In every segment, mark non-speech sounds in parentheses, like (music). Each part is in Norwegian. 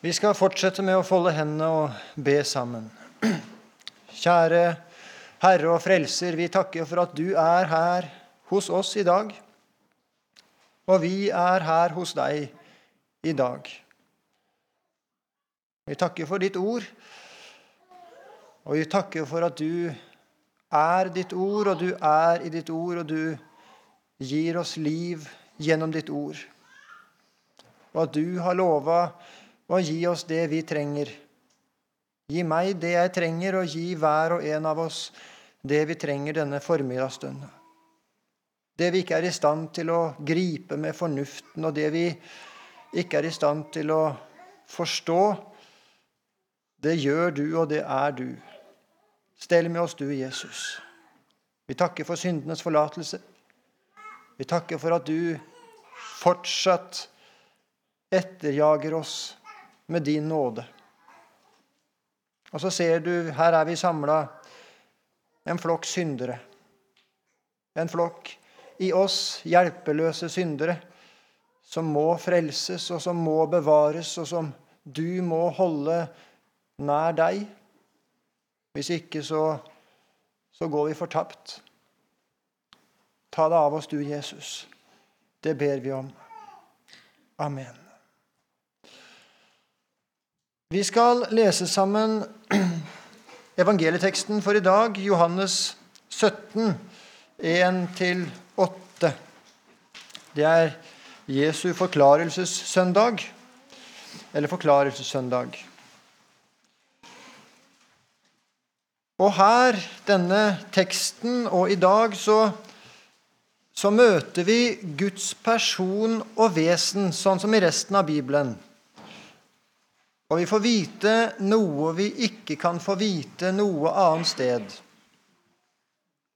Vi skal fortsette med å folde hendene og be sammen. Kjære Herre og Frelser, vi takker for at du er her hos oss i dag. Og vi er her hos deg i dag. Vi takker for ditt ord, og vi takker for at du er ditt ord, og du er i ditt ord, og du gir oss liv gjennom ditt ord. Og at du har lova å gi oss det vi trenger. Gi meg det jeg trenger, og gi hver og en av oss det vi trenger denne formiddagsstunden. Det vi ikke er i stand til å gripe med fornuften, og det vi ikke er i stand til å forstå, det gjør du, og det er du. Stell med oss, du, Jesus. Vi takker for syndenes forlatelse. Vi takker for at du fortsatt etterjager oss med din nåde. Og så ser du, her er vi samla, en flokk syndere. En flokk i oss hjelpeløse syndere som må frelses, og som må bevares, og som du må holde nær deg. Hvis ikke, så, så går vi fortapt. Ta det av oss, du Jesus. Det ber vi om. Amen. Vi skal lese sammen (clears throat) evangelieteksten for i dag, Johannes 17, 1-8. Det er Jesu forklarelsessøndag, eller forklarelsessøndag. Og her, denne teksten, og i dag, så, så møter vi Guds person og vesen, sånn som i resten av Bibelen. Og vi får vite noe vi ikke kan få vite noe annet sted.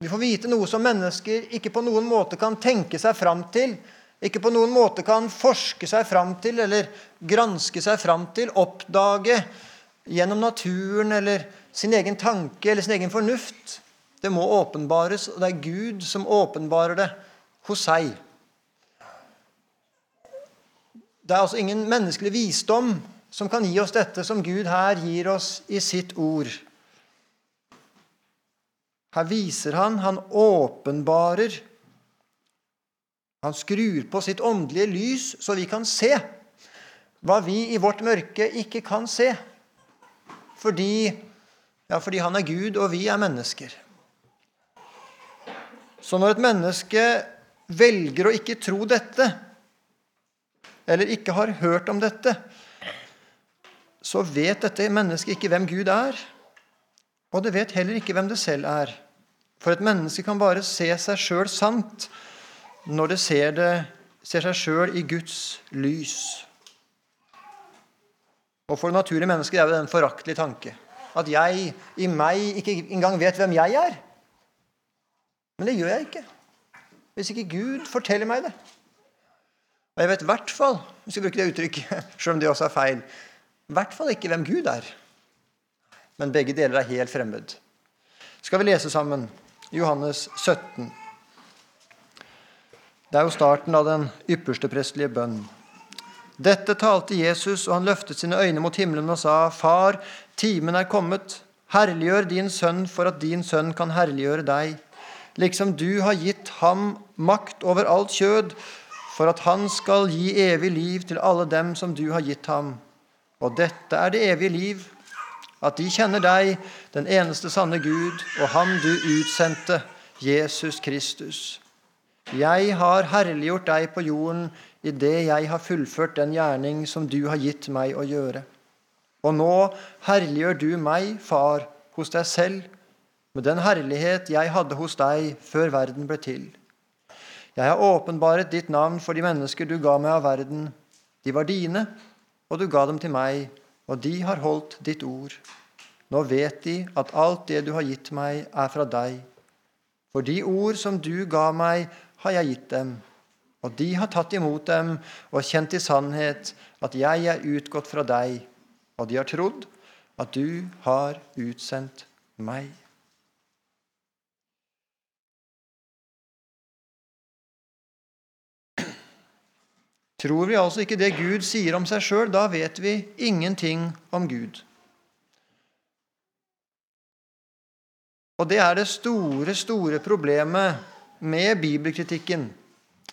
Vi får vite noe som mennesker ikke på noen måte kan tenke seg fram til, ikke på noen måte kan forske seg fram til eller granske seg fram til, oppdage gjennom naturen eller sin egen tanke eller sin egen fornuft. Det må åpenbares, og det er Gud som åpenbarer det hos seg. Det er altså ingen menneskelig visdom som kan gi oss dette som Gud her gir oss i sitt ord. Her viser han, han åpenbarer. Han skrur på sitt åndelige lys, så vi kan se hva vi i vårt mørke ikke kan se. Fordi, ja, fordi han er Gud, og vi er mennesker. Så når et menneske velger å ikke tro dette, eller ikke har hørt om dette, så vet dette mennesket ikke hvem Gud er. Og det vet heller ikke hvem det selv er. For et menneske kan bare se seg sjøl sant når det ser, det, ser seg sjøl i Guds lys. Og for det naturlige mennesket er det en foraktelig tanke. At jeg i meg ikke engang vet hvem jeg er. Men det gjør jeg ikke. Hvis ikke Gud forteller meg det. Og jeg vet i hvert fall, hvis jeg bruker det uttrykket, (laughs) selv om det også er feil, i hvert fall ikke hvem Gud er. Men begge deler er helt fremmed. Skal vi lese sammen Johannes 17? Det er jo starten av den ypperste prestelige bønn. Dette talte Jesus, og han løftet sine øyne mot himmelen og sa, Far, timen er kommet. Herliggjør din sønn for at din sønn kan herliggjøre deg. Liksom du har gitt ham makt over alt kjød, for at han skal gi evig liv til alle dem som du har gitt ham. Og dette er det evige liv, at de kjenner deg, den eneste sanne Gud, og Ham du utsendte, Jesus Kristus. Jeg har herliggjort deg på jorden i det jeg har fullført den gjerning som du har gitt meg å gjøre. Og nå herliggjør du meg, Far, hos deg selv, med den herlighet jeg hadde hos deg før verden ble til. Jeg har åpenbaret ditt navn for de mennesker du ga meg av verden. De var dine, og du ga dem til meg, og de har holdt ditt ord. Nå vet de at alt det du har gitt meg, er fra deg. For de ord som du ga meg, har jeg gitt dem. Og de har tatt imot dem og kjent i sannhet at jeg er utgått fra deg. Og de har trodd at du har utsendt meg. Tror vi altså ikke det Gud sier om seg sjøl, da vet vi ingenting om Gud. Og det er det store, store problemet med bibelkritikken.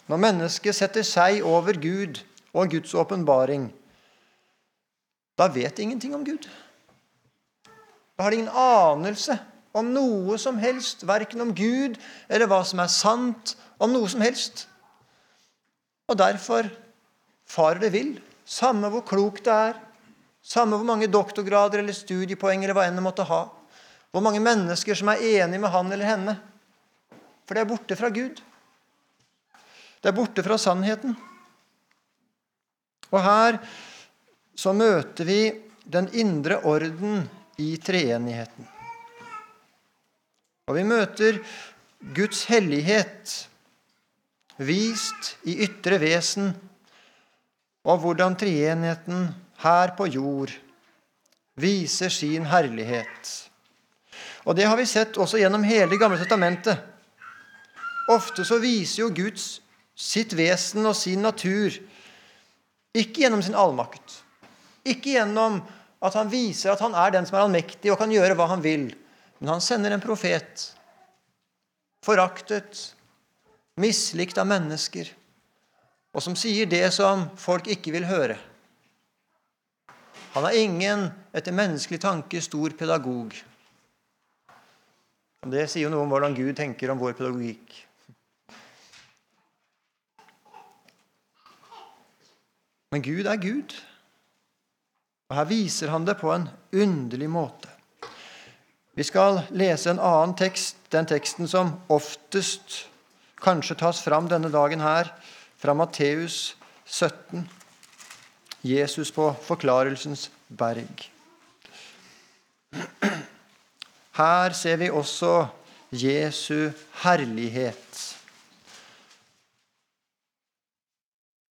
Når mennesket setter seg over Gud og Guds åpenbaring, da vet de ingenting om Gud. Da har de ingen anelse om noe som helst, verken om Gud eller hva som er sant, om noe som helst. Og derfor farer det vill, samme hvor klokt det er, samme hvor mange doktorgrader eller studiepoeng eller hva enn det måtte ha. Hvor mange mennesker som er enige med han eller henne. For det er borte fra Gud. Det er borte fra sannheten. Og her så møter vi den indre orden i treenigheten. Og vi møter Guds hellighet vist i ytre vesen, og hvordan treenigheten her på jord viser sin herlighet. Og Det har vi sett også gjennom hele gamle testamentet. Ofte så viser jo Guds sitt vesen og sin natur ikke gjennom sin allmakt, ikke gjennom at han viser at han er den som er allmektig og kan gjøre hva han vil. Men han sender en profet, foraktet, mislikt av mennesker, og som sier det som folk ikke vil høre. Han er ingen etter menneskelig tanke stor pedagog. Det sier jo noe om hvordan Gud tenker om vår pedagogikk. Men Gud er Gud. Og Her viser han det på en underlig måte. Vi skal lese en annen tekst, den teksten som oftest kanskje tas fram denne dagen her, fra Matteus 17. Jesus på Forklarelsens berg. Her ser vi også Jesu herlighet.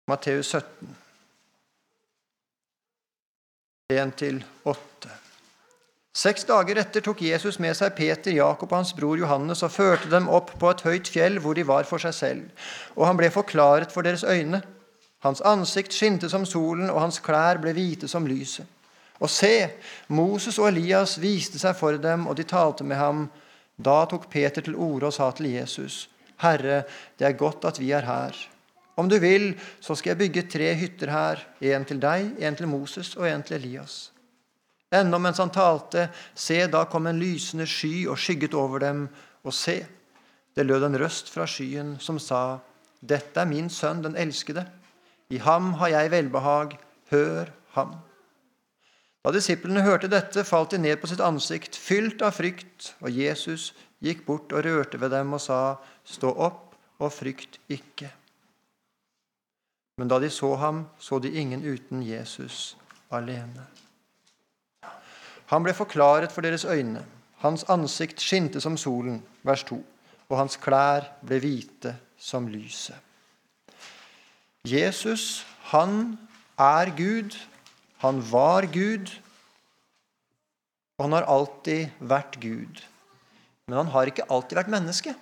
Matteus 17, 1-8. Seks dager etter tok Jesus med seg Peter, Jakob og hans bror Johannes og førte dem opp på et høyt fjell hvor de var for seg selv. Og han ble forklaret for deres øyne. Hans ansikt skinte som solen, og hans klær ble hvite som lyset. Og se, Moses og Elias viste seg for dem, og de talte med ham. Da tok Peter til orde og sa til Jesus.: Herre, det er godt at vi er her. Om du vil, så skal jeg bygge tre hytter her, en til deg, en til Moses og en til Elias. Ennå mens han talte, se, da kom en lysende sky og skygget over dem, og se, det lød en røst fra skyen som sa, Dette er min sønn, den elskede. I ham har jeg velbehag. Hør ham. Da disiplene hørte dette, falt de ned på sitt ansikt, fylt av frykt, og Jesus gikk bort og rørte ved dem og sa, Stå opp og frykt ikke. Men da de så ham, så de ingen uten Jesus alene. Han ble forklaret for deres øyne. Hans ansikt skinte som solen, vers 2, og hans klær ble hvite som lyset. Jesus, han er Gud han var Gud, og han har alltid vært Gud. Men han har ikke alltid vært menneske.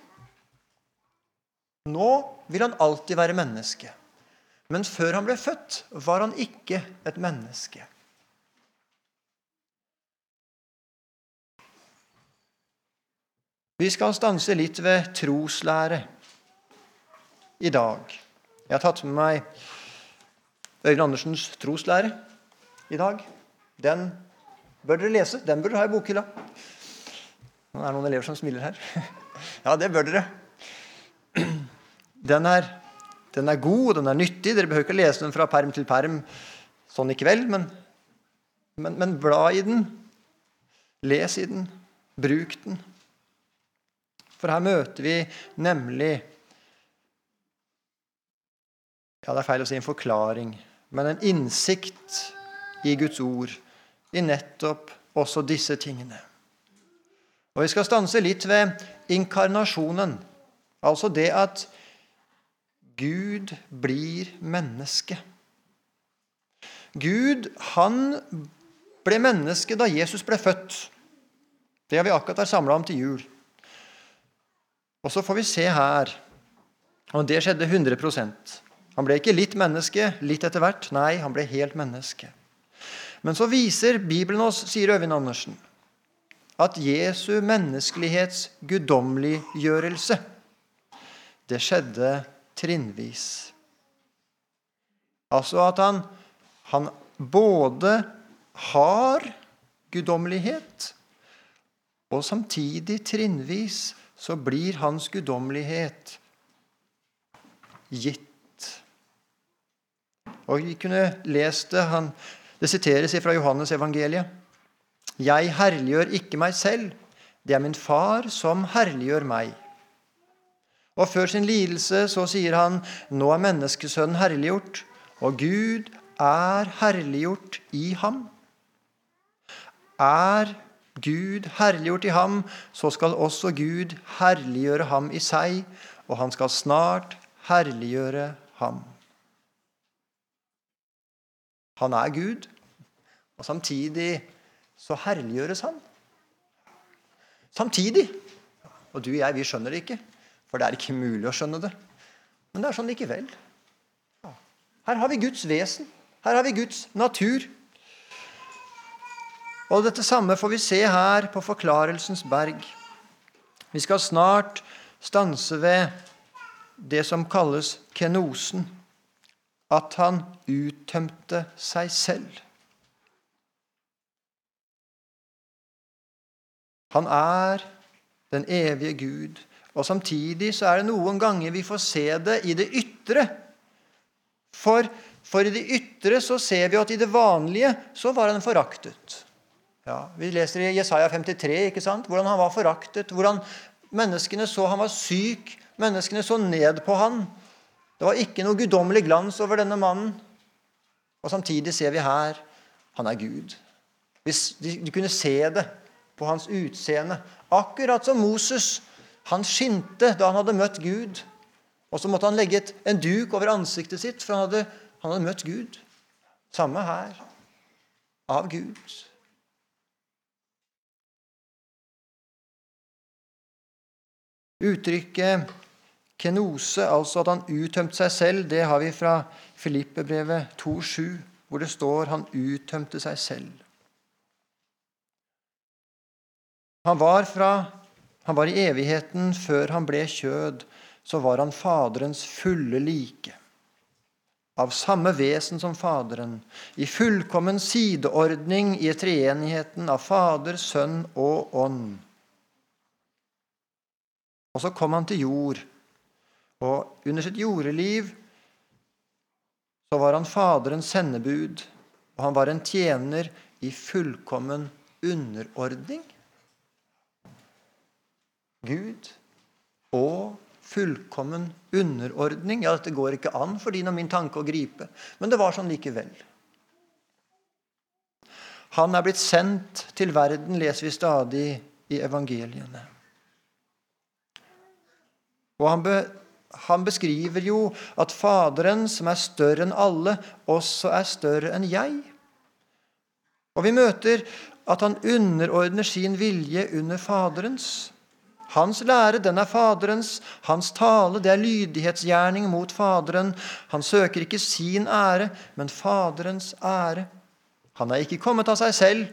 Nå vil han alltid være menneske. Men før han ble født, var han ikke et menneske. Vi skal stanse litt ved troslære i dag. Jeg har tatt med meg Øyvind Andersens troslære i dag, den bør dere lese. Den bør dere ha i bokhylla. Nå er det noen elever som smiler her. (laughs) Ja, det bør dere. Den er, den er god, den er nyttig. Dere behøver ikke lese den fra perm til perm sånn i kveld, men, men, men bla i den. Les i den. Bruk den. For her møter vi nemlig Ja, det er feil å si en forklaring, men en innsikt i Guds ord i nettopp også disse tingene. Og Vi skal stanse litt ved inkarnasjonen, altså det at Gud blir menneske. Gud han ble menneske da Jesus ble født. Det har vi akkurat vært samla om til jul. Og så får vi se her og det skjedde 100% Han ble ikke litt menneske litt etter hvert. Nei, han ble helt menneske. Men så viser Bibelen oss, sier Øyvind Andersen, at Jesu menneskelighets guddommeliggjørelse, det skjedde trinnvis. Altså at han, han både har guddommelighet, og samtidig trinnvis så blir hans guddommelighet gitt. Og Vi kunne lest det. Han, det siteres fra Johannes evangeliet. Jeg herliggjør ikke meg selv. Det er min far som herliggjør meg. Og Før sin lidelse så sier han, nå er menneskesønnen herliggjort, og Gud er herliggjort i ham. Er Gud herliggjort i ham, så skal også Gud herliggjøre ham i seg, og han skal snart herliggjøre ham. Han er Gud, og samtidig så herliggjøres han. Samtidig. Og du og jeg, vi skjønner det ikke, for det er ikke mulig å skjønne det. Men det er sånn likevel. Her har vi Guds vesen. Her har vi Guds natur. Og dette samme får vi se her på Forklarelsens berg. Vi skal snart stanse ved det som kalles kenosen at han uttømte seg selv. Han er den evige Gud. Og Samtidig så er det noen ganger vi får se det i det ytre. For, for i det ytre så ser vi at i det vanlige så var han foraktet. Ja, vi leser i Jesaja 53 ikke sant? hvordan han var foraktet. Hvordan menneskene så han var syk. Menneskene så ned på han. Det var ikke noe guddommelig glans over denne mannen. Og Samtidig ser vi her han er Gud. Hvis de, kunne se det på hans utseende. Akkurat som Moses. Han skinte da han hadde møtt Gud. Og så måtte han legge en duk over ansiktet sitt, for han hadde, han hadde møtt Gud. Samme her. Av Gud. Uttrykket Kenose, altså at han uttømte seg selv, det har vi fra Filippebrevet 2,7, hvor det står han uttømte seg selv. Han var, fra, han var i evigheten før han ble kjød, så var han Faderens fulle like. Av samme vesen som Faderen, i fullkommen sideordning i treenigheten av Fader, Sønn og Ånd. Og så kom han til jord og under sitt jordeliv så var han Faderens sendebud, og han var en tjener i fullkommen underordning. Gud og fullkommen underordning. Ja, dette går ikke an for din og min tanke å gripe, men det var sånn likevel. Han er blitt sendt til verden, leser vi stadig i evangeliene. Og han be han beskriver jo at Faderen, som er større enn alle, også er større enn jeg. Og vi møter at han underordner sin vilje under Faderens. Hans lære, den er Faderens. Hans tale, det er lydighetsgjerning mot Faderen. Han søker ikke sin ære, men Faderens ære. Han er ikke kommet av seg selv,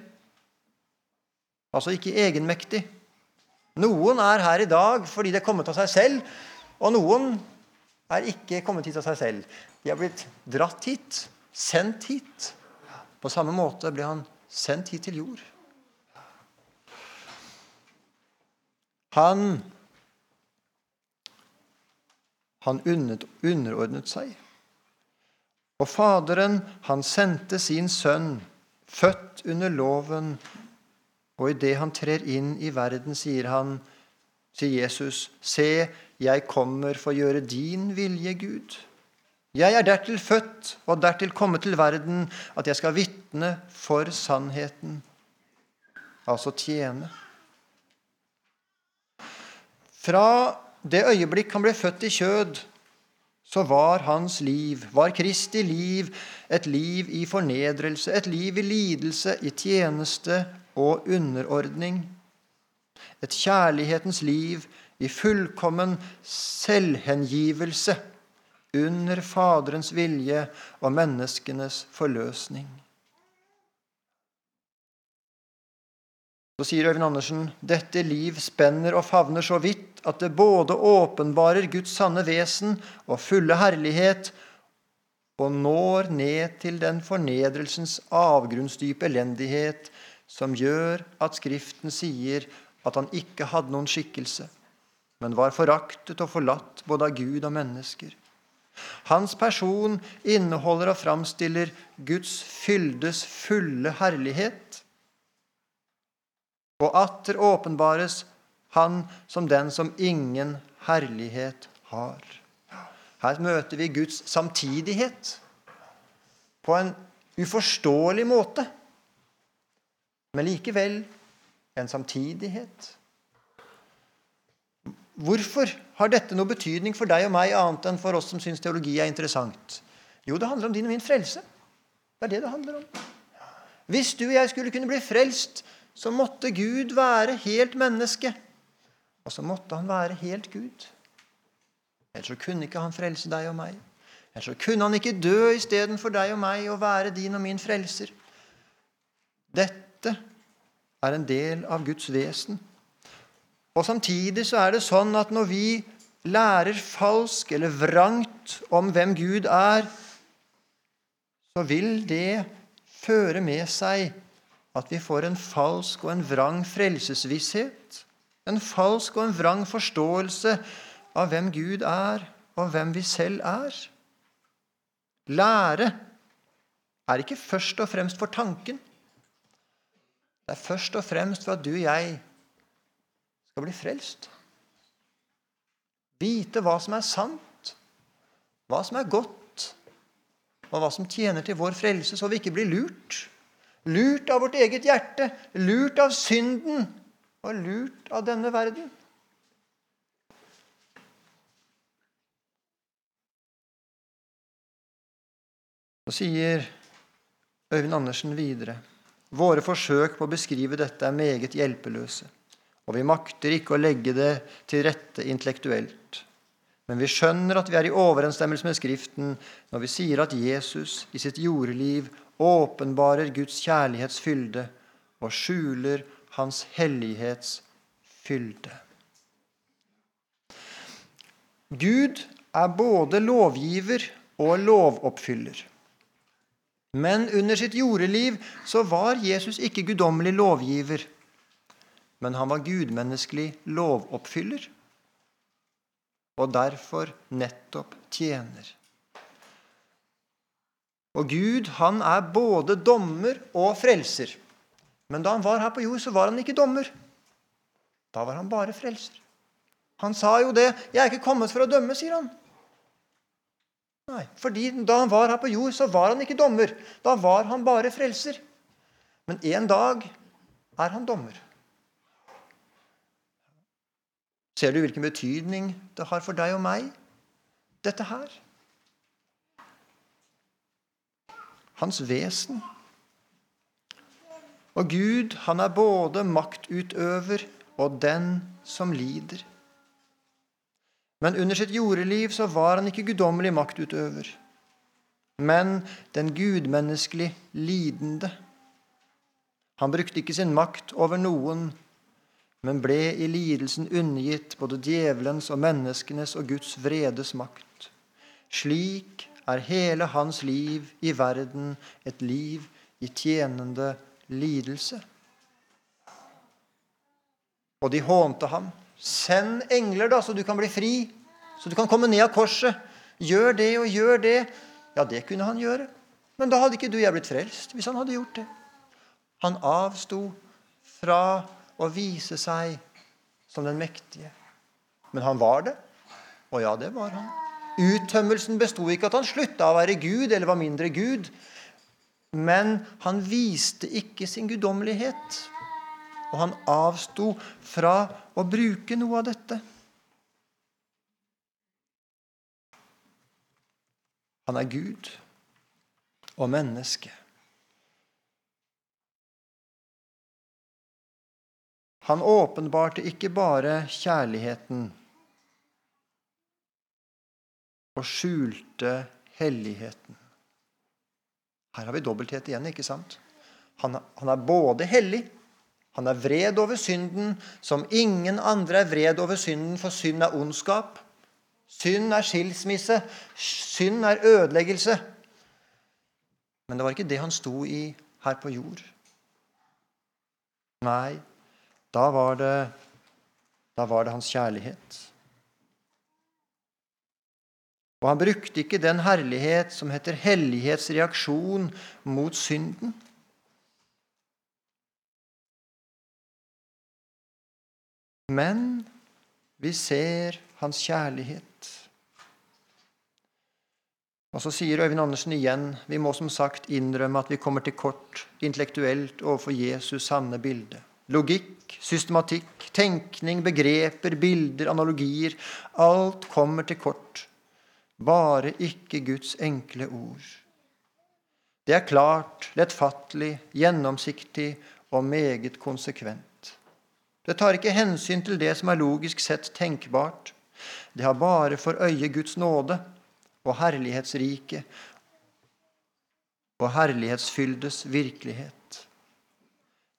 altså ikke egenmektig. Noen er her i dag fordi det er kommet av seg selv, og noen er ikke kommet hit av seg selv. De har blitt dratt hit, sendt hit. På samme måte ble han sendt hit til jord. Han han underordnet seg. Og Faderen, han sendte sin sønn, født under loven, og idet han trer inn i verden, sier han, sier Jesus, se, jeg kommer for å gjøre din vilje, Gud. Jeg er dertil født og dertil kommet til verden at jeg skal vitne for sannheten, altså tjene. Fra det øyeblikk han ble født i kjød, så var hans liv, var Kristi liv, et liv i fornedrelse, et liv i lidelse, i tjeneste og underordning. Et kjærlighetens liv i fullkommen selvhengivelse under Faderens vilje og menneskenes forløsning. Så sier Øyvind Andersen dette liv spenner og favner så vidt at det både åpenbarer Guds sanne vesen og fulle herlighet, og når ned til den fornedrelsens avgrunnsdype elendighet som gjør at Skriften sier at han ikke hadde noen skikkelse, men var foraktet og forlatt både av Gud og mennesker. Hans person inneholder og framstiller Guds fyldes fulle herlighet. Og atter åpenbares Han som den som ingen herlighet har. Her møter vi Guds samtidighet på en uforståelig måte, men likevel en samtidighet. Hvorfor har dette noe betydning for deg og meg, annet enn for oss som syns teologi er interessant? Jo, det handler om din og min frelse. Det er det det handler om. Hvis du og jeg skulle kunne bli frelst, så måtte Gud være helt menneske. Og så måtte han være helt Gud. Ellers så kunne ikke han frelse deg og meg. Ellers så kunne han ikke dø istedenfor deg og meg og være din og min frelser. Dette er en del av Guds vesen. Og Samtidig så er det sånn at når vi lærer falsk eller vrangt om hvem Gud er, så vil det føre med seg at vi får en falsk og en vrang frelsesvisshet. En falsk og en vrang forståelse av hvem Gud er, og hvem vi selv er. Lære er ikke først og fremst for tanken. Det er først og fremst for at du og jeg skal bli frelst. Vite hva som er sant, hva som er godt, og hva som tjener til vår frelse, så vi ikke blir lurt. Lurt av vårt eget hjerte, lurt av synden og lurt av denne verden. Så sier Øyvind Andersen videre Våre forsøk på å beskrive dette er meget hjelpeløse, og vi makter ikke å legge det til rette intellektuelt. Men vi skjønner at vi er i overensstemmelse med Skriften når vi sier at Jesus i sitt jordeliv åpenbarer Guds kjærlighetsfylde og skjuler Hans hellighetsfylde. Gud er både lovgiver og lovoppfyller. Men under sitt jordeliv så var Jesus ikke guddommelig lovgiver, men han var gudmenneskelig lovoppfyller, og derfor nettopp tjener. Og Gud han er både dommer og frelser. Men da han var her på jord, så var han ikke dommer. Da var han bare frelser. Han sa jo det. 'Jeg er ikke kommet for å dømme', sier han. Nei, fordi Da han var her på jord, så var han ikke dommer. Da var han bare frelser. Men en dag er han dommer. Ser du hvilken betydning det har for deg og meg, dette her? hans vesen. Og Gud, han er både maktutøver og den som lider. Men under sitt jordeliv så var han ikke guddommelig maktutøver, men den gudmenneskelig lidende. Han brukte ikke sin makt over noen, men ble i lidelsen undergitt både djevelens og menneskenes og Guds vredes makt. Slik er hele hans liv i verden et liv i tjenende lidelse. Og de hånte ham. Send engler, da, så du kan bli fri. Så du kan komme ned av korset. Gjør det og gjør det. Ja, det kunne han gjøre. Men da hadde ikke du og jeg blitt frelst hvis han hadde gjort det. Han avsto fra å vise seg som den mektige. Men han var det. Og ja, det var han. Uttømmelsen besto ikke at han slutta å være Gud eller var mindre Gud. Men han viste ikke sin guddommelighet. Og han avsto fra å bruke noe av dette. Han er Gud og menneske. Han åpenbarte ikke bare kjærligheten og skjulte helligheten. Her har vi dobbelthet igjen, ikke sant? Han, han er både hellig, han er vred over synden, som ingen andre er vred over synden, for synd er ondskap. Synd er skilsmisse. Synd er ødeleggelse. Men det var ikke det han sto i her på jord. Nei, da var det, da var det hans kjærlighet. Og han brukte ikke den herlighet som heter hellighetsreaksjon mot synden. Men vi ser hans kjærlighet. Og Så sier Øyvind Andersen igjen vi må som sagt innrømme at vi kommer til kort intellektuelt overfor Jesus' sanne bilde. Logikk, systematikk, tenkning, begreper, bilder, analogier alt kommer til kort. Bare ikke Guds enkle ord. Det er klart, lettfattelig, gjennomsiktig og meget konsekvent. Det tar ikke hensyn til det som er logisk sett tenkbart. Det har bare for øye Guds nåde og herlighetsrike og herlighetsfyldes virkelighet.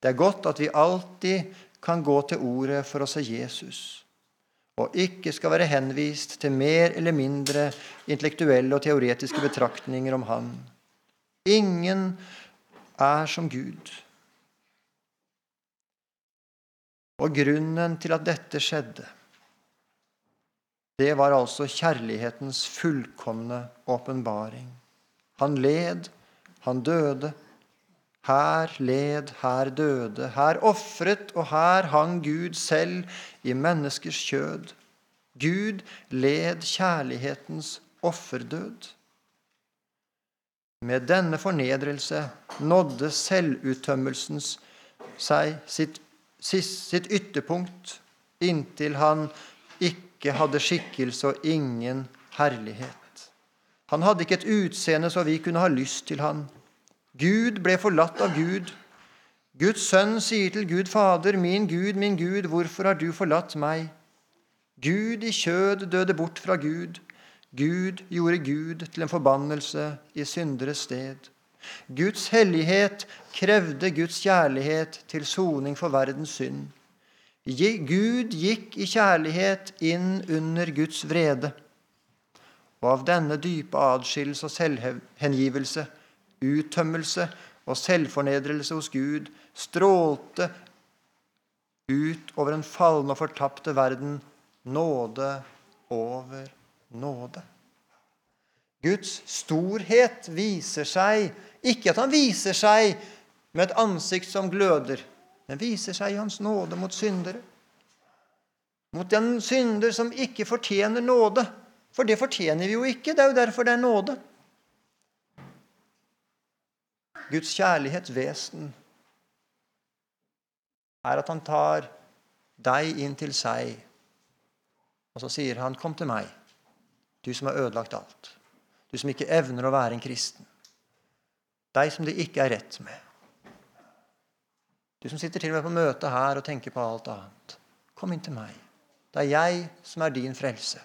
Det er godt at vi alltid kan gå til ordet for å se Jesus, og ikke skal være henvist til mer eller mindre intellektuelle og teoretiske betraktninger om Han. Ingen er som Gud. Og grunnen til at dette skjedde, det var altså kjærlighetens fullkomne åpenbaring. Han led, han døde. Her led, her døde, her ofret, og her hang Gud selv i menneskers kjød. Gud led kjærlighetens offerdød. Med denne fornedrelse nådde selvuttømmelsens seg sitt, sitt ytterpunkt inntil han ikke hadde skikkelse og ingen herlighet. Han hadde ikke et utseende så vi kunne ha lyst til han. Gud ble forlatt av Gud. Guds sønn sier til Gud Fader, min Gud, min Gud, hvorfor har du forlatt meg? Gud i kjød døde bort fra Gud. Gud gjorde Gud til en forbannelse i synderes sted. Guds hellighet krevde Guds kjærlighet til soning for verdens synd. Gud gikk i kjærlighet inn under Guds vrede. Og av denne dype adskillelse og selvhengivelse, uttømmelse og selvfornedrelse hos Gud strålte ut over en fallen og fortapte verden nåde over nåde. Guds storhet viser seg ikke at han viser seg med et ansikt som gløder, men viser seg i Hans nåde mot syndere. Mot den synder som ikke fortjener nåde. For det fortjener vi jo ikke. Det er jo derfor det er nåde. Guds kjærlighetsvesen er at han tar deg inn til seg, og så sier han, 'Kom til meg, du som har ødelagt alt.' Du som ikke evner å være en kristen. Deg som det ikke er rett med. Du som sitter til og med på møte her og tenker på alt annet. Kom inn til meg. Det er jeg som er din frelse.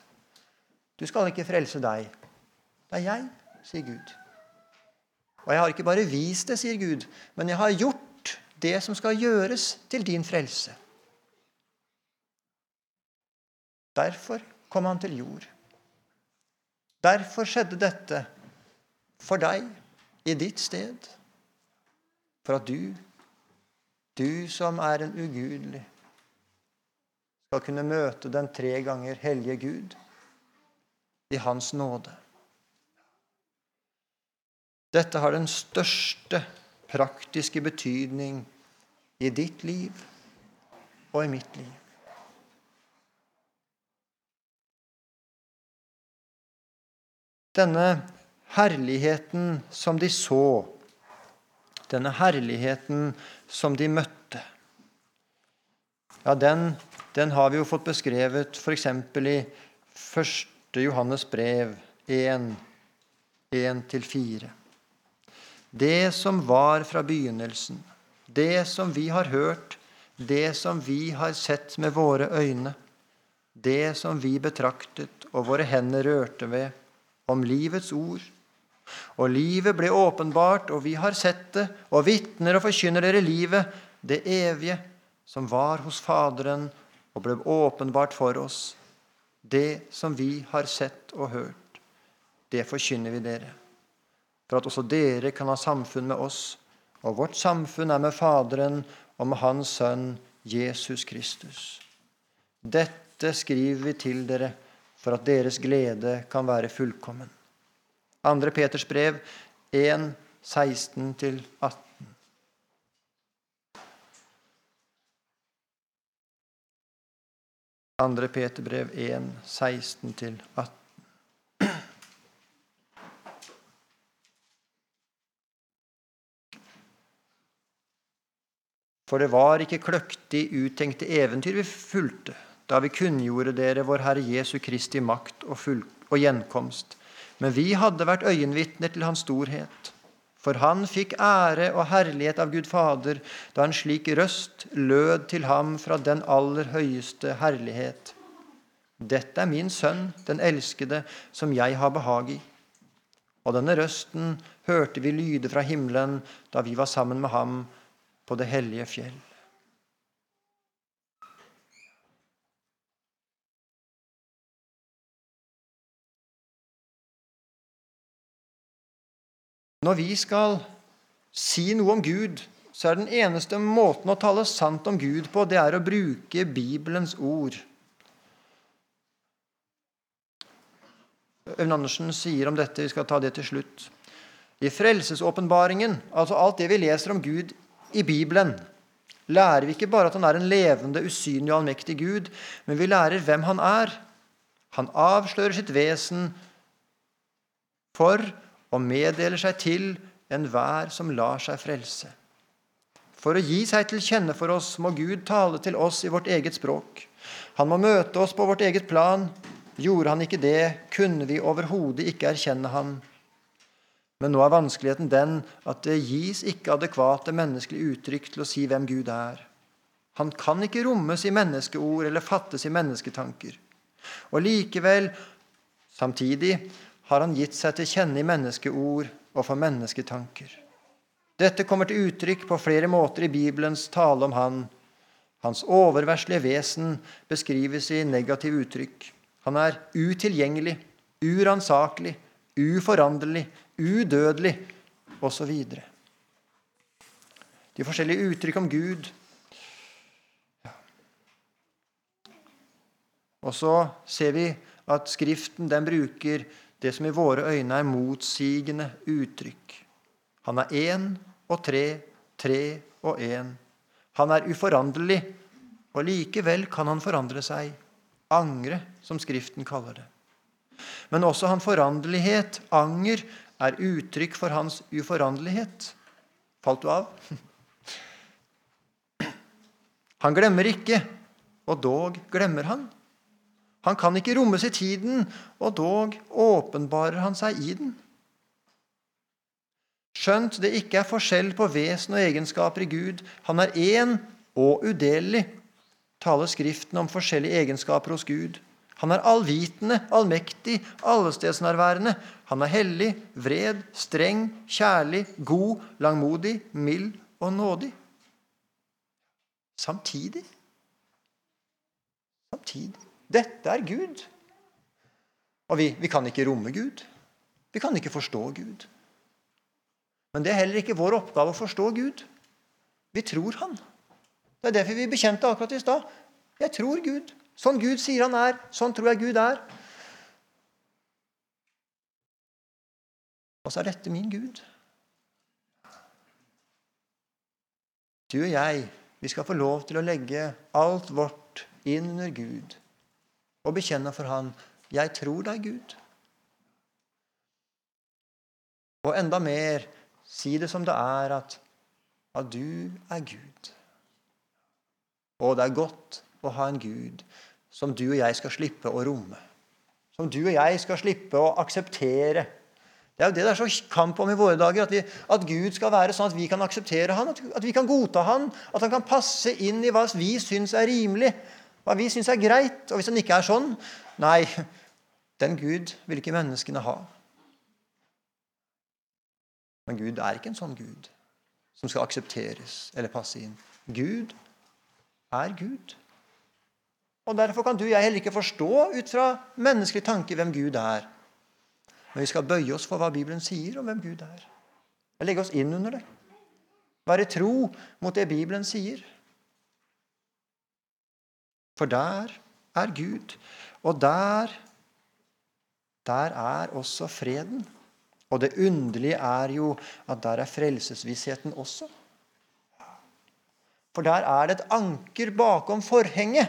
Du skal ikke frelse deg. Det er jeg, sier Gud. Og jeg har ikke bare vist det, sier Gud, men jeg har gjort det som skal gjøres til din frelse. Derfor kom han til jord. Derfor skjedde dette for deg, i ditt sted, for at du du som er en ugudelig, skal kunne møte den tre ganger hellige Gud i Hans nåde. Dette har den største praktiske betydning i ditt liv og i mitt liv. Denne herligheten som de så denne herligheten som de møtte. Ja, den, den har vi jo fått beskrevet f.eks. i 1. Johannes brev 1, 1-4. Det som var fra begynnelsen, det som vi har hørt, det som vi har sett med våre øyne, det som vi betraktet og våre hender rørte ved, om livets ord. Og livet ble åpenbart, og vi har sett det, og vitner og forkynner dere livet, det evige, som var hos Faderen og ble åpenbart for oss. Det som vi har sett og hørt, det forkynner vi dere, for at også dere kan ha samfunn med oss. Og vårt samfunn er med Faderen og med Hans Sønn Jesus Kristus. Dette skriver vi til dere for at deres glede kan være fullkommen. 2. Peters brev 1, 16-18. Andre Peterbrev 1, 16-18. For det var ikke kløktig uttenkte eventyr vi fulgte da vi kunngjorde dere vår Herre Jesu Kristi makt og, og gjenkomst. Men vi hadde vært øyenvitner til Hans storhet. For han fikk ære og herlighet av Gud Fader da en slik røst lød til ham fra den aller høyeste herlighet. Dette er min sønn, den elskede, som jeg har behag i. Og denne røsten hørte vi lyde fra himmelen da vi var sammen med ham på det hellige fjell. Når vi skal si noe om Gud, så er den eneste måten å tale sant om Gud på, det er å bruke Bibelens ord. Øyvind Andersen sier om dette, vi skal ta det til slutt. I frelsesåpenbaringen, altså alt det vi leser om Gud i Bibelen lærer vi ikke bare at han er en levende, usynlig og allmektig Gud, men vi lærer hvem han er. Han avslører sitt vesen for og meddeler seg til enhver som lar seg frelse. For å gi seg til kjenne for oss må Gud tale til oss i vårt eget språk. Han må møte oss på vårt eget plan. Gjorde han ikke det, kunne vi overhodet ikke erkjenne han. Men nå er vanskeligheten den at det gis ikke adekvate menneskelige uttrykk til å si hvem Gud er. Han kan ikke rommes i menneskeord eller fattes i mennesketanker. Og likevel, samtidig, har han gitt seg til kjenne i menneskeord og for mennesketanker. Dette kommer til uttrykk på flere måter i Bibelens tale om Han. Hans oververslige vesen beskrives i negative uttrykk. Han er utilgjengelig, uransakelig, uforanderlig, udødelig osv. De forskjellige uttrykk om Gud. Og så ser vi at Skriften den bruker det som i våre øyne er motsigende uttrykk. Han er én og tre, tre og én. Han er uforanderlig, og likevel kan han forandre seg. Angre, som Skriften kaller det. Men også han foranderlighet, anger, er uttrykk for hans uforanderlighet. Falt du av? (clears throat) Han glemmer ikke, og dog glemmer han. Han kan ikke rommes i tiden, og dog åpenbarer han seg i den. Skjønt det ikke er forskjell på vesen og egenskaper i Gud, han er én og udelelig, taler Skriften om forskjellige egenskaper hos Gud. Han er allvitende, allmektig, allestedsnærværende. Han er hellig, vred, streng, kjærlig, god, langmodig, mild og nådig. Samtidig. Samtidig. Dette er Gud. Og vi, vi kan ikke romme Gud. Vi kan ikke forstå Gud. Men det er heller ikke vår oppgave å forstå Gud. Vi tror Han. Det er derfor vi bekjente akkurat i stad. Jeg tror Gud. Sånn Gud sier han er, sånn tror jeg Gud er. Og så er dette min Gud. Du og jeg, vi skal få lov til å legge alt vårt inn under Gud og bekjenne for Han jeg tror deg, Gud. Og enda mer si det som det er, at, at du er Gud. Og det er godt å ha en Gud som du og jeg skal slippe å romme. Som du og jeg skal slippe å akseptere. Det er jo det det er så kamp om i våre dager. At, vi, at Gud skal være sånn at vi kan akseptere han, at, at, vi kan godta han, At han kan passe inn i hva vi syns er rimelig, hva vi syns er greit. Og hvis den ikke er sånn Nei, den Gud vil ikke menneskene ha. Men Gud er ikke en sånn Gud som skal aksepteres eller passe inn. Gud er Gud. Og Derfor kan du og jeg heller ikke forstå ut fra menneskelig tanke hvem Gud er. Men vi skal bøye oss for hva Bibelen sier om hvem Gud er. Legge oss inn under det. Være tro mot det Bibelen sier. For der er Gud, og der, der er også freden. Og det underlige er jo at der er frelsesvissheten også. For der er det et anker bakom forhenget.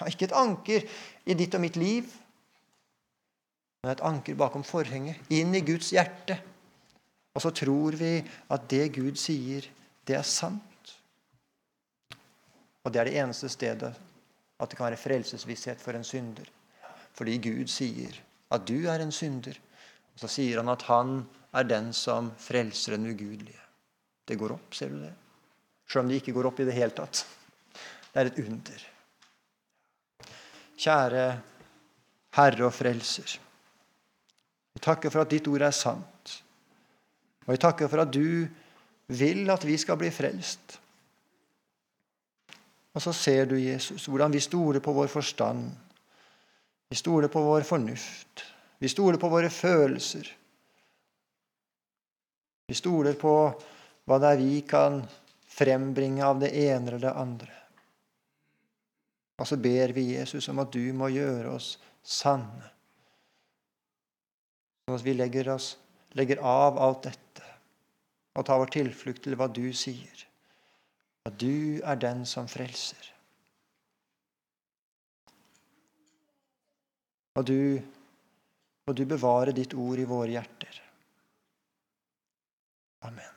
Ja, ikke et anker i ditt og mitt liv, men et anker bakom forhenget, inn i Guds hjerte. Og så tror vi at det Gud sier, det er sant. Og det er det eneste stedet at det kan være frelsesvisshet for en synder. Fordi Gud sier at du er en synder. Og så sier han at han er den som frelser den ugudelige. Det går opp, ser du det? Selv om det ikke går opp i det hele tatt. Det er et under. Kjære Herre og Frelser. Vi takker for at ditt ord er sant. Og vi takker for at du vil at vi skal bli frelst. Og så ser du, Jesus, hvordan vi stoler på vår forstand. Vi stoler på vår fornuft. Vi stoler på våre følelser. Vi stoler på hva det er vi kan frembringe av det ene eller det andre. Og så ber vi Jesus om at du må gjøre oss sanne. Sånn at vi legger, oss, legger av alt dette og tar vår tilflukt til hva du sier. At du er den som frelser. Og du, og du bevarer ditt ord i våre hjerter. Amen.